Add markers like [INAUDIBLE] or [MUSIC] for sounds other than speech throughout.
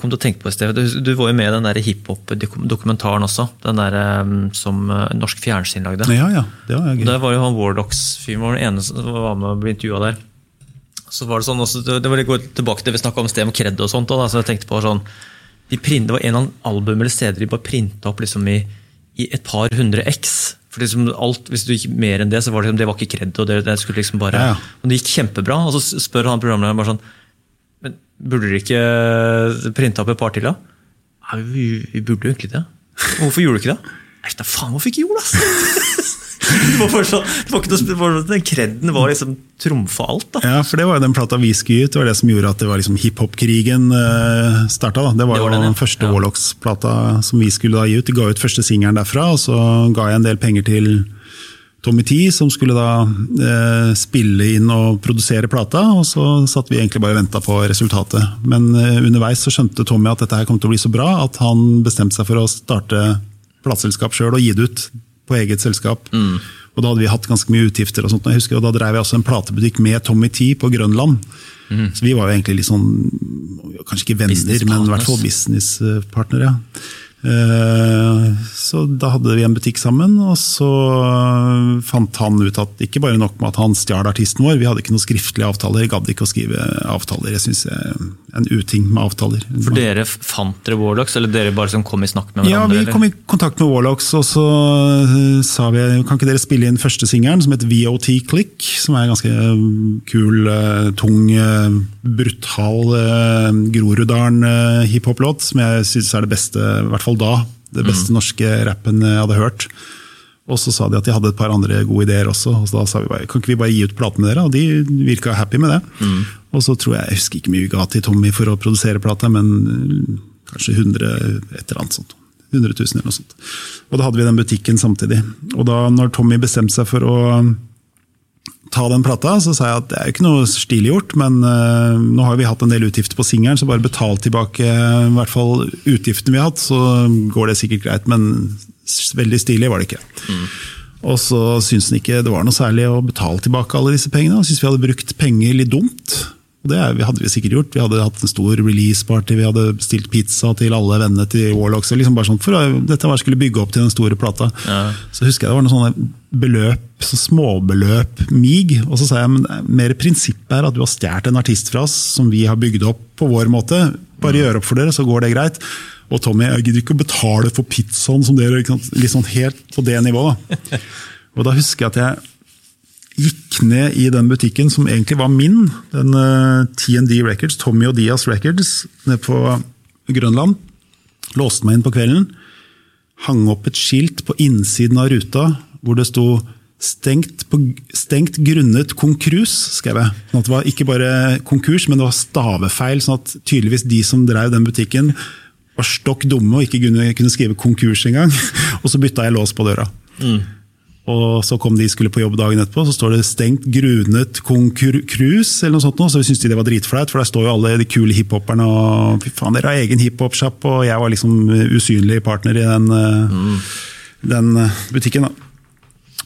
kom til å tenke på i sted, Du, du var jo med i den hiphop-dokumentaren også. Den der um, som uh, Norsk Fjernsyn lagde. Ja, ja, det var gøy. Der var jo han Wardox-fyren vår den ene som var med og ble intervjua der. Så var Det sånn også, det var litt tilbake til det vi snakka om sted med kred og sånt. Da, så jeg tenkte på sånn, de print, Det var en av album eller steder de bare printa opp liksom i, i et par hundre X. For liksom alt, Hvis du gikk mer enn det, så var det, liksom, det var ikke kred. og det, det skulle liksom bare, Ja, ja. Men det gikk kjempebra. Og så spør han programlederen bare sånn Men burde dere ikke printe opp et par til, da? Nei, vi, vi burde jo egentlig det. [LAUGHS] Hvorfor gjorde du ikke det? Nei, da faen hvorfor ikke gjorde det, [LAUGHS] det var sånn, det var ikke noe, spørsmål, den kredden var liksom trumfa alt, da. Ja, for det var jo den plata vi skulle ut. Det var det som gjorde at det var liksom hiphop-krigen uh, starta. Da. Det var, Det var jo den, ja. den første Ja. Warlocks-plata som vi skulle da gi ut. De ga ut første singelen derfra, og så ga jeg en del penger til Tommy T, som skulle da eh, spille inn og produsere plata, og så satt vi egentlig bare og venta på resultatet. Men eh, underveis så skjønte Tommy at dette her kom til å bli så bra at han bestemte seg for å starte plateselskap sjøl og gi det ut på eget selskap. Og da hadde vi hatt ganske mye utgifter, og sånt, jeg husker, og da drev jeg også en platebutikk med Tommy T på Grønland. Så vi var jo egentlig litt sånn, kanskje ikke venner, men i hvert fall businesspartnere. Ja. Eh, Så da hadde vi en butikk sammen, og så fant han ut at ikke bare nok med at han stjal artisten vår, vi hadde ikke noen skriftlige avtaler, gadd ikke å skrive avtaler. Jeg syns en uting med avtaler. For dere fant dere Warlocks, eller dere bare som kom i snakk med hverandre? Ja, vi kom i kontakt med Warlocks, og så eh, sa vi kan ikke dere spille inn første singelen, som heter VOT Click, som er en ganske eh, kul, eh, tung, brutal Groruddalen-hiphop-låt, som jeg syns er det beste, i hvert fall da, det beste norske rappen jeg hadde hørt. Og så sa de at de hadde et par andre gode ideer også, og så da sa vi bare, kan ikke vi bare gi ut platen med dere? Og de virka happy med det. Og så tror jeg, jeg husker ikke mye vi ga til Tommy for å produsere plata, men eh, kanskje 100 et eller annet sånt. 100 000 eller noe sånt. Og da hadde vi den butikken samtidig. Og da når Tommy bestemte seg for å ta den plata, så sa jeg at det er jo ikke noe stilig gjort, men uh, nå har vi hatt en del utgifter på singelen, så bare betal tilbake eh, i hvert fall utgiftene vi har hatt, så går det sikkert greit. Men veldig stilig var det ikke. Og så syntes han ikke det var noe særlig å betale tilbake alle disse pengene. Han syntes vi hadde brukt penger litt dumt. Og det hadde vi sikkert gjort. Vi hadde hatt en stor release-party, vi hadde bestilt pizza til alle vennene til Warlocks. Liksom bare sånn, for å- dette var skulle bygge opp til den store plata. Så husker jeg det var noen sånne beløp, så småbeløp, mig. Og så sa jeg men mer prinsippet er at du har stjålet en artist fra oss som vi har bygd opp på vår måte. Bare gjør opp for dere, så går det greit. Og Tommy, jeg gidder ikke å betale for pizzaen som dere? Litt sånn helt på det nivået. [LAUGHS] Og da husker jeg at jeg gikk ned i den butikken som egentlig var min, den eh, TND Records, Tommy og Dias Records, nede på Grønland. Låste meg inn på kvelden, hang opp et skilt på innsiden av ruta hvor det sto Stengt, på, stengt grunnet konkurs, skrev jeg. Sånn at det var ikke bare konkurs, men det var stavefeil. sånn at tydeligvis de som drev den butikken, var stokk dumme og ikke kunne, kunne skrive konkurs engang. [LAUGHS] Og så bytta jeg lås på døra. Og så kom de skulle på jobb dagen etterpå, så står det 'stengt grunet konkurs', eller noe sånt. Så syntes de det var dritflaut, for der står jo alle de kule hiphoperne og fy faen, dere har egen hiphop-shop, og jeg var liksom usynlig partner i den, mm. den eh, butikken. da.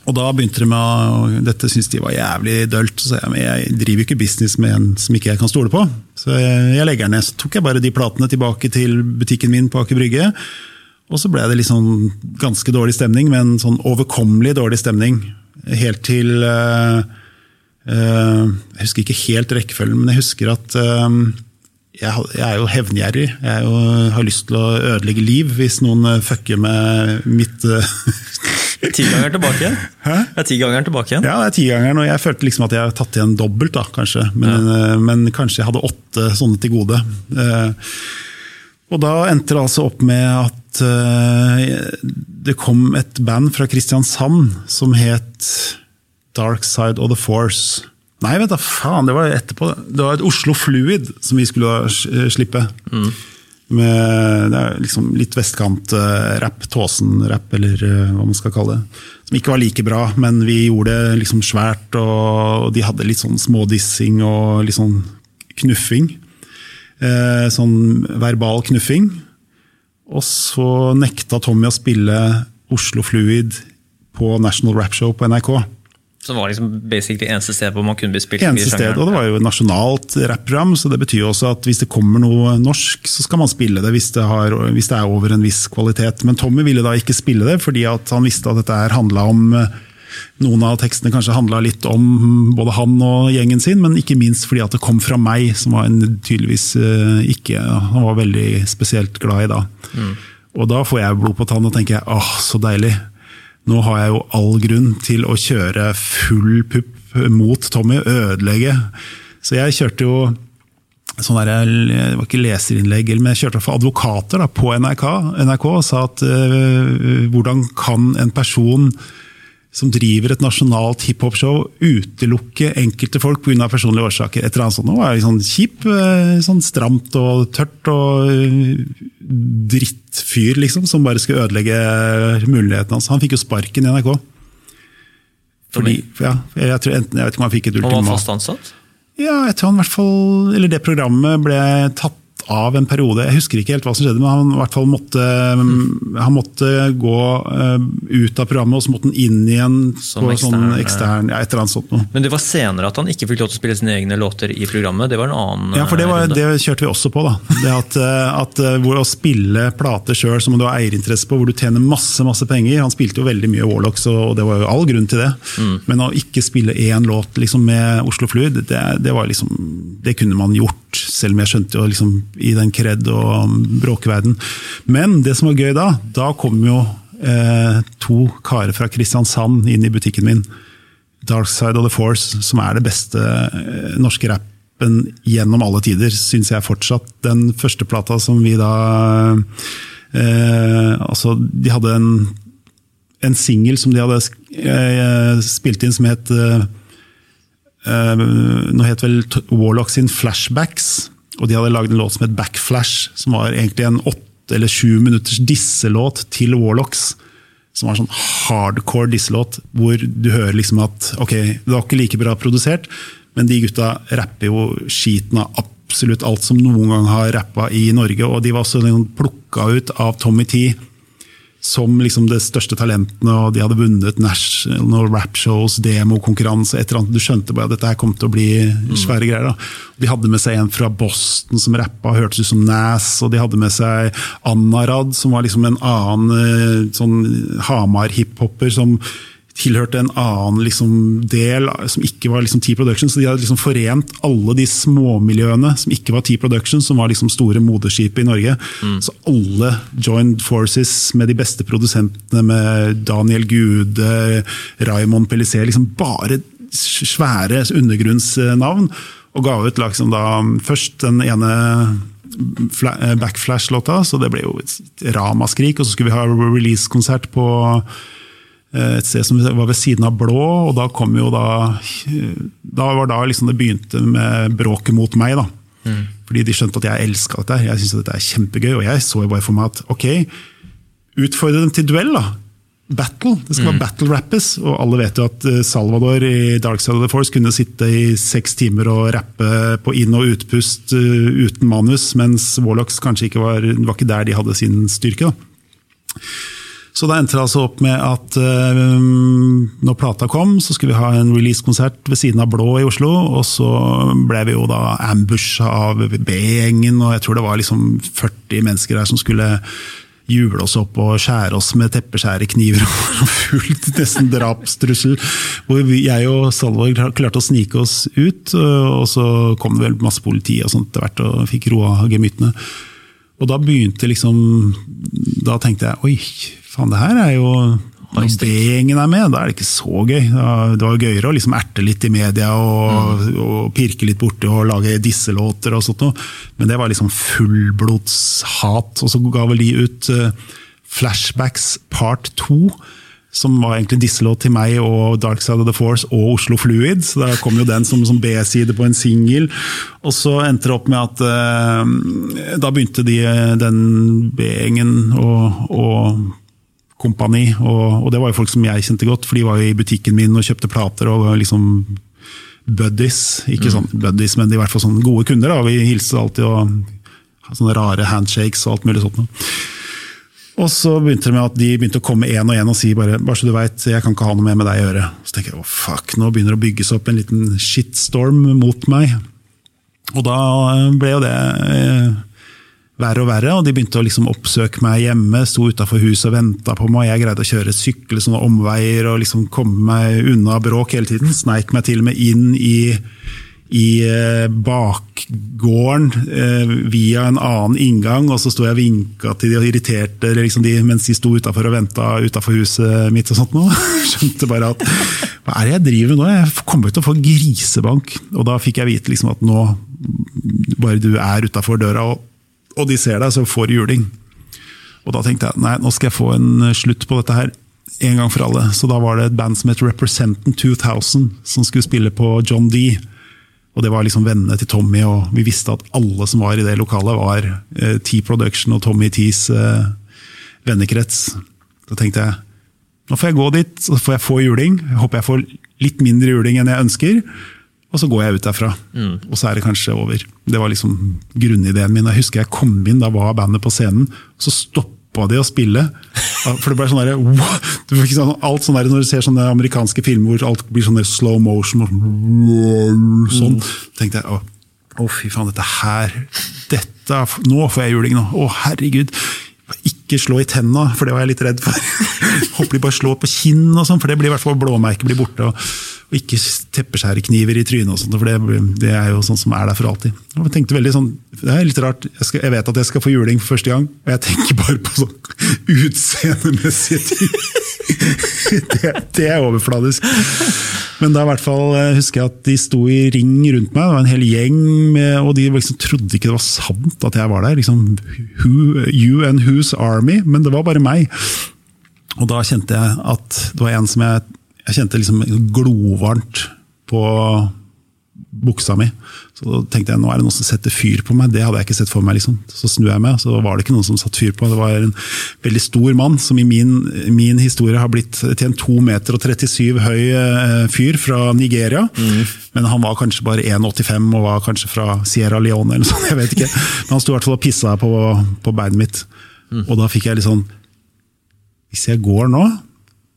Og da begynte de med å, dette syntes de var jævlig dølt. Så jeg jeg driver ikke business med en som ikke jeg kan stole på. Så jeg, jeg legger ned. Så tok jeg bare de platene tilbake til butikken min på Aker Brygge. Og så ble det liksom ganske dårlig stemning, men sånn overkommelig dårlig stemning. Helt til eh, eh, Jeg husker ikke helt rekkefølgen, men jeg husker at eh, jeg, jeg er jo hevngjerrig. Jeg jo, har lyst til å ødelegge liv hvis noen fucker med mitt [LAUGHS] Tigangeren tilbake igjen? Hæ? Er tigangeren tilbake igjen? Ja, det er tigangeren, og jeg følte liksom at jeg har tatt igjen dobbelt, da, kanskje. Men, ja. men kanskje jeg hadde åtte sånne til gode. Eh, Og da endte det altså opp med at eh, det kom et band fra Kristiansand som het Dark Side of the Force. Nei, vet da faen, det var etterpå. Det var et Oslo Fluid som vi skulle slippe. slippe. Med det er liksom litt vestkant-rapp, Tåsen-rapp, eller eh, hva man skal kalle det. Som ikke var like bra, men vi gjorde det liksom svært, og de hadde litt sånn smådissing og litt sånn knuffing. Eh, sånn verbal knuffing. Og så nekta Tommy å spille Oslo Fluid på National Rap Show på NRK. Som var liksom basically eneste sted hvor man kunne bli spilt. Eneste sted, og det var jo et nasjonalt rapprogram, så det betyr jo også at hvis det kommer noe norsk, så skal man spille det hvis det, har, hvis det er over en viss kvalitet. Men Tommy ville da ikke spille det, fordi at han visste at dette her handla om eh, noen av tekstene kanskje handla litt om både han og gjengen sin, men ikke minst fordi at det kom fra meg, som var en tydeligvis eh, ikke Han var veldig spesielt glad i da. Og da får jeg blod på tann og tenker jeg, åh, så deilig. Nå har jeg jo all grunn til å kjøre full pupp mot Tommy, ødelegge. Så jeg kjørte jo sånn der, det var ikke leserinnlegg, men jeg kjørte for advokater da, på NRK, NRK og sa at øh, hvordan kan en person som driver et nasjonalt hiphop-show, utelukke enkelte folk pga. personlige årsaker. Et eller annet sånt. Nå er sånn kjip, øh, sånn stramt og tørt og øh, drittfyr, liksom, som bare skulle ødelegge mulighetene hans. Han fikk jo sparken i NRK. Fordi, ja, jeg, tror enten, jeg vet ikke om han fikk et Han var ultimat. fast ansatt? Ja, jeg tror han i hvert fall, eller det programmet ble tatt av en periode. Jeg husker ikke helt hva som skjedde, men han i hvert fall måtte, han måtte gå eh, ut av programmet, og så måtte han inn igjen Som på sånn ekstern, ekstern ja, et eller annet sånt noe. Men det var senere at han ikke fikk lov til å spille sine egne låter i programmet. Det var en annen Ja, for det, var, det kjørte vi også på. da. Det at, eh, at eh, hvor Å spille plater sjøl som du har eierinteresse på, hvor du tjener masse masse penger. Han spilte jo veldig mye Warlocks, og det var jo all grunn til det. Men å ikke spille én låt liksom, med Oslo Fluid, det, det, var liksom, det kunne man gjort. Selv om jeg skjønte jo liksom, i den kred- og bråkeverden. Men det som var gøy da, da kom jo eh, to karer fra Kristiansand inn i butikken min. Dark Side of the Force, som er det beste eh, norske rappen gjennom alle tider, syns jeg fortsatt. Den første plata som vi da eh, Altså, de hadde en, en singel som de hadde eh, spilt inn som het eh, Nå het vel Warlock sin Flashbacks, og de hadde lagd en låt som het Backflash, som var egentlig en åtte eller sju minutters disselåt til Warlocks som var sånn hardcore disselåt, hvor du hører liksom at ok, det var ikke like bra produsert, men de gutta rapper jo skiten av absolutt alt som noen gang har rappa i Norge, og de var også liksom plukka ut av Tommy T som liksom det største talentene, og de hadde vunnet national rap shows, demokonkurranse, et eller annet. Du skjønte bare at dette her kom til å bli svære greier. da. De hadde med seg en fra Boston som rappa, hørtes ut som Nas, og de hadde med seg Anarad, som var liksom en annen eh, sånn Hamar-hiphopper som tilhørte en annen liksom, del som ikke var liksom, T-Production. Så de hadde liksom forent alle de småmiljøene som ikke var T-Production, som var liksom store moderskipet i Norge. Så alle joined forces med de beste produsentene, med Daniel Gude, Raymond Pellicer. Liksom bare svære undergrunnsnavn. Og ga ut liksom da først den ene eh, Backflash-låta, så det ble jo et ramaskrik. Og så skulle vi ha release-konsert på et sted som var ved siden av Blå, og da kom jo da Da var da liksom det begynte med bråket mot meg, da. Fordi de skjønte at jeg elska dette. jeg Jeg at dette er kjempegøy, og jeg så jo bare for meg at ok, utfordre dem til duell, da. Battle. Det skal være battle rappes, og alle vet jo at eh, Salvador i Dark Side of the Force kunne sitte i seks timer og rappe på inn- og utpust eh, uten manus, mens Warlocks kanskje ikke var, var ikke der de hadde sin styrke. da. Så da endte det altså opp med at eh, når plata kom, så skulle vi ha en release-konsert ved siden av Blå i Oslo. Og så ble vi jo da ambusha av B-gjengen, og jeg tror det var liksom 40 mennesker der som skulle jule oss opp og skjære oss med teppeskjærekniver [LAUGHS] og fullt nesten drapstrussel. Hvor jeg og Salvor klarte å snike oss ut, og så kom det vel masse politi og sånt etter hvert og fikk roa gemyttene. Og da begynte liksom Da tenkte jeg oi, faen det her er jo Når B-gjengen er med, da er det ikke så gøy. Det var gøyere å liksom erte litt i media og, og pirke litt borti og lage disselåter og sånt noe. Men det var liksom fullblodshat. Og så ga vel de ut eh, Flashbacks part 2. Som var egentlig en disselåt til meg og Dark Side of the Force og Oslo Fluid. Så da kom jo den som, som B-side på en singel. Og så endte det opp med at eh, da begynte de, eh, den B-gjengen og, og kompani, og, og det var jo folk som jeg kjente godt, for de var jo i butikken min og kjøpte plater og liksom buddies. Ikke sånn buddies, men i hvert fall sånne gode kunder. da, Vi hilste alltid og sånne rare handshakes og alt mulig sånt. noe. Og så begynte det med at de begynte å komme én og én og si bare, bare så du vet, jeg kan ikke ha noe mer med deg å gjøre. Så tenker jeg oh, fuck, nå begynner det å bygges opp en liten shitstorm mot meg. Og da ble jo det eh, verre og verre, og de begynte å liksom oppsøke meg hjemme. Sto utafor huset og venta på meg. Jeg greide å kjøre sykle sånne omveier og liksom komme meg unna bråk hele tiden. Sneik meg til og med inn i i eh, bakgården eh, via en annen inngang, og så sto jeg og vinka til de og irriterte liksom de, mens de sto utafor og venta utafor huset mitt. og sånt nå. [LAUGHS] Skjønte bare at hva er det jeg driver med nå? Jeg kommer til å få grisebank. Og da fikk jeg vite liksom at nå, bare du er utafor døra og, og, de ser deg, så får du juling. Og da tenkte jeg nei, nå skal jeg få en slutt på dette her en gang for alle. Så da var det et band som het Representant 2000, som skulle spille på John D. Og det var liksom vennene til Tommy, og vi visste at alle som var i det lokalet, var eh, T-Production og Tommy Tees eh, vennekrets. Da tenkte jeg nå får jeg gå dit, så får jeg få juling. Jeg håper jeg får litt mindre juling enn jeg ønsker. Og så går jeg ut derfra. Mm. Og så er det kanskje over. Det var liksom grunnideen min. Jeg husker jeg kom inn, da var bandet på scenen. Så stopp stoppa de å spille. For det ble sånn der, du fikk sånn, alt sånn der, Når du ser sånne amerikanske filmer hvor alt blir sånn slow motion og sånn, sånn tenkte jeg å, å, fy faen, dette her dette, Nå får jeg juling, nå! Å, herregud! Ikke slå i tenna, for det var jeg litt redd for. [LAUGHS] Håper de bare slår på kinn, og sånn, for det blir i hvert fall blåmerket blir borte. og og ikke teppeskjærekniver i trynet, og sånt, for det, det, er jo sånn som er der for alltid. Og jeg tenkte veldig sånn, Det er litt rart, jeg, skal, jeg, vet at jeg skal få juling for første gang, og jeg tenker bare på sånn utseendemessige ting. [LAUGHS] det, det, er overfladisk. Men da hvert fall eh, husker jeg at de sto i ring rundt meg, det var en hel gjeng, med, og de liksom trodde ikke det var sant at jeg var der. Liksom, who, you and whose army? Men det var bare meg. Og da kjente jeg at det var en som jeg jeg kjente liksom glovarmt på buksa mi. Så tenkte jeg nå er det noen som setter fyr på meg. Det hadde jeg ikke sett for meg. liksom. Så snur jeg meg, så var det ikke noen som satte fyr på meg. Det var en veldig stor mann som i min, min historie har blitt til en 2 meter og 37 høy eh, fyr fra Nigeria. Mm. Men han var kanskje bare 1,85 og var kanskje fra Sierra Leone eller noe sånt. [LAUGHS] jeg vet ikke. Men han sto i hvert fall og pissa på, på beinet mitt. Mm. Og da fikk jeg litt sånn Hvis jeg går nå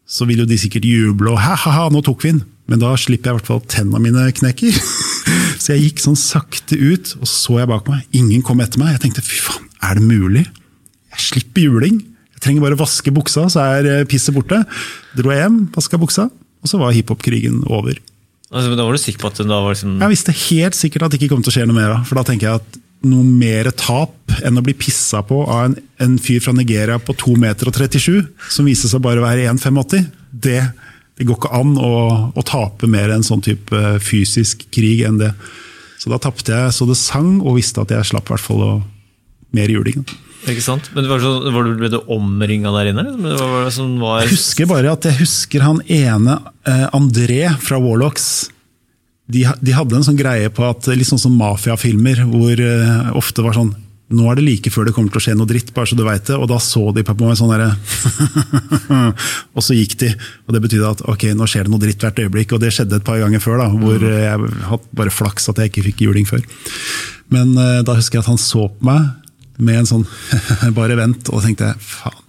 så vil jo de sikkert juble og ha-ha-ha, nå tok vi den! Men da slipper jeg i hvert fall tenna mine knekker. [LAUGHS] så jeg gikk sånn sakte ut, og så jeg bak meg. Ingen kom etter meg. Jeg tenkte fy faen, er det mulig? Jeg slipper juling! Jeg trenger bare å vaske buksa, så er eh, pisset borte. Dro jeg hjem, vaska buksa, og så var hiphop-krigen over. Altså, men da var du sikker på at det da var liksom... Jeg visste helt sikkert at det ikke kom til å skje noe mer. For da tenker jeg at noe mer tap enn å bli pissa på av en, en fyr fra Nigeria på 2,37 meter og 37, som viste seg bare å være 1,85. Det, det, går ikke an å, å tape mer en sånn type fysisk krig enn det. Så da tapte jeg så det sang, og visste at jeg slapp i hvert fall å, mer juling. Ikke sant? Men var, så, var det, Ble du omringa der inne? Var var... Jeg husker bare at jeg husker han ene, eh, André fra Warlocks de, de, hadde en sånn greie på at litt sånn som mafiafilmer, hvor uh, ofte var sånn nå er det like før det kommer til å skje noe dritt, bare så du veit det. Og da så de på meg sånn derre [LAUGHS] Og så gikk de. Og det betydde at ok, nå skjer det noe dritt hvert øyeblikk. Og det skjedde et par ganger før, da, hvor mm. jeg hadde bare flaks at jeg ikke fikk juling før. Men uh, da husker jeg at han så på meg med en sånn [LAUGHS] bare vent, og da tenkte jeg faen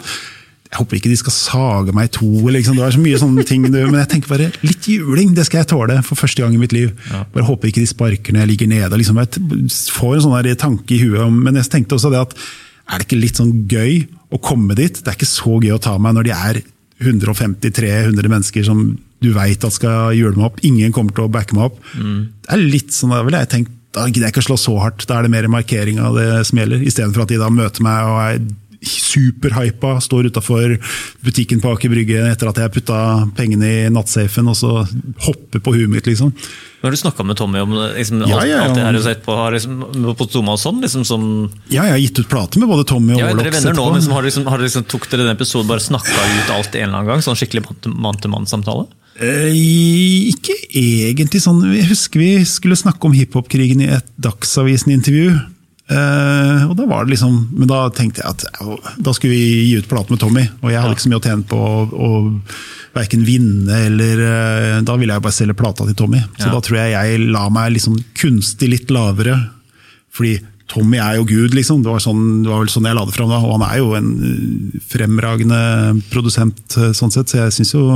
jeg håper ikke de skal sage meg i to. Liksom. Det er så mye sånne ting. Men jeg tenker bare litt juling, det skal jeg tåle for første gang i mitt liv. Ja. Bare håper ikke de sparker når jeg ligger nede. Liksom. Jeg får en sånn tanke i huet. Men jeg tenkte også det at er det ikke litt sånn gøy å komme dit? Det er ikke så gøy å ta meg når de er 150-300 mennesker som du veit at skal jule meg opp. Ingen kommer til å backe meg opp. Mm. Det er litt sånn, da ville jeg tenkt, da gidder jeg ikke å slå så hardt. Da er det mer markering av det som gjelder, istedenfor at de da møter meg og er superhypa, står utafor butikken på Aker Brygge etter at jeg putta pengene i nattsafen, og så hopper på huet mitt, liksom. Har du snakka med Tommy om liksom, alt, ja, ja, alt, det her du har sett på, liksom, på Toma og sånn? Liksom, som ja, jeg har gitt ut plate med både Tommy og ja, Dere venner nå, liksom, har, liksom, har liksom, Tok dere den episoden bare snakka ut alt en eller annen gang? Sånn skikkelig mann-til-mann-samtale? Eh, ikke egentlig sånn. Jeg husker vi skulle snakke om hiphop-krigen i et Dagsavisen-intervju. Uh, og da var det liksom, Men da tenkte jeg at da skulle vi gi ut plate med Tommy. Og jeg hadde ikke så mye å tjene på å, å verken vinne eller uh, Da ville jeg bare selge plata til Tommy. Så ja. da tror jeg jeg la meg liksom kunstig litt lavere. Fordi Tommy er jo Gud, liksom. Det var, sånn, det var vel sånn jeg la det fram da. Og han er jo en eh, fremragende produsent, sånn sett. Så jeg syns jo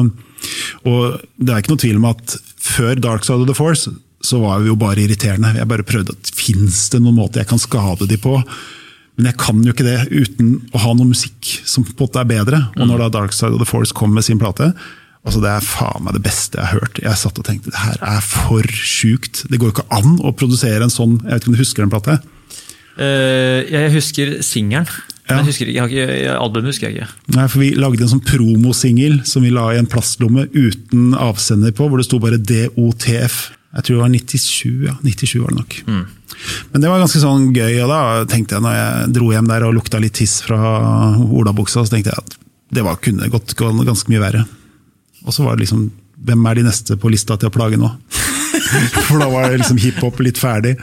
Og det er ikke noe tvil om at før Dark Side of the Force så var vi jo bare irriterende. Jeg bare prøvde at fins det noen måte jeg kan skade de på? Men jeg kan jo ikke det uten å ha noe musikk som på en måte er bedre. Og når da Dark Side of the Force kom med sin plate, altså det er faen meg det beste jeg har hørt. Jeg satt og tenkte det her er for sjukt. Det går jo ikke an å produsere en sånn Jeg vet ikke om du husker den plate? Uh, jeg husker singelen. Ja. Men jeg husker jeg har ikke, albumet husker jeg ikke. Nei, for Vi lagde en sånn promosingel som vi la i en plastlomme uten avsender på, hvor det sto bare DOTF. Jeg tror det var 97, ja. 97 var det nok. Men det var ganske sånn gøy, og da tenkte jeg når jeg dro hjem der og lukta litt tiss fra olabuksa, så tenkte jeg at det var, kunne gått ganske mye verre. Og så var det liksom Hvem er de neste på lista til å plage nå? [LAUGHS] For da var liksom hiphop litt ferdig.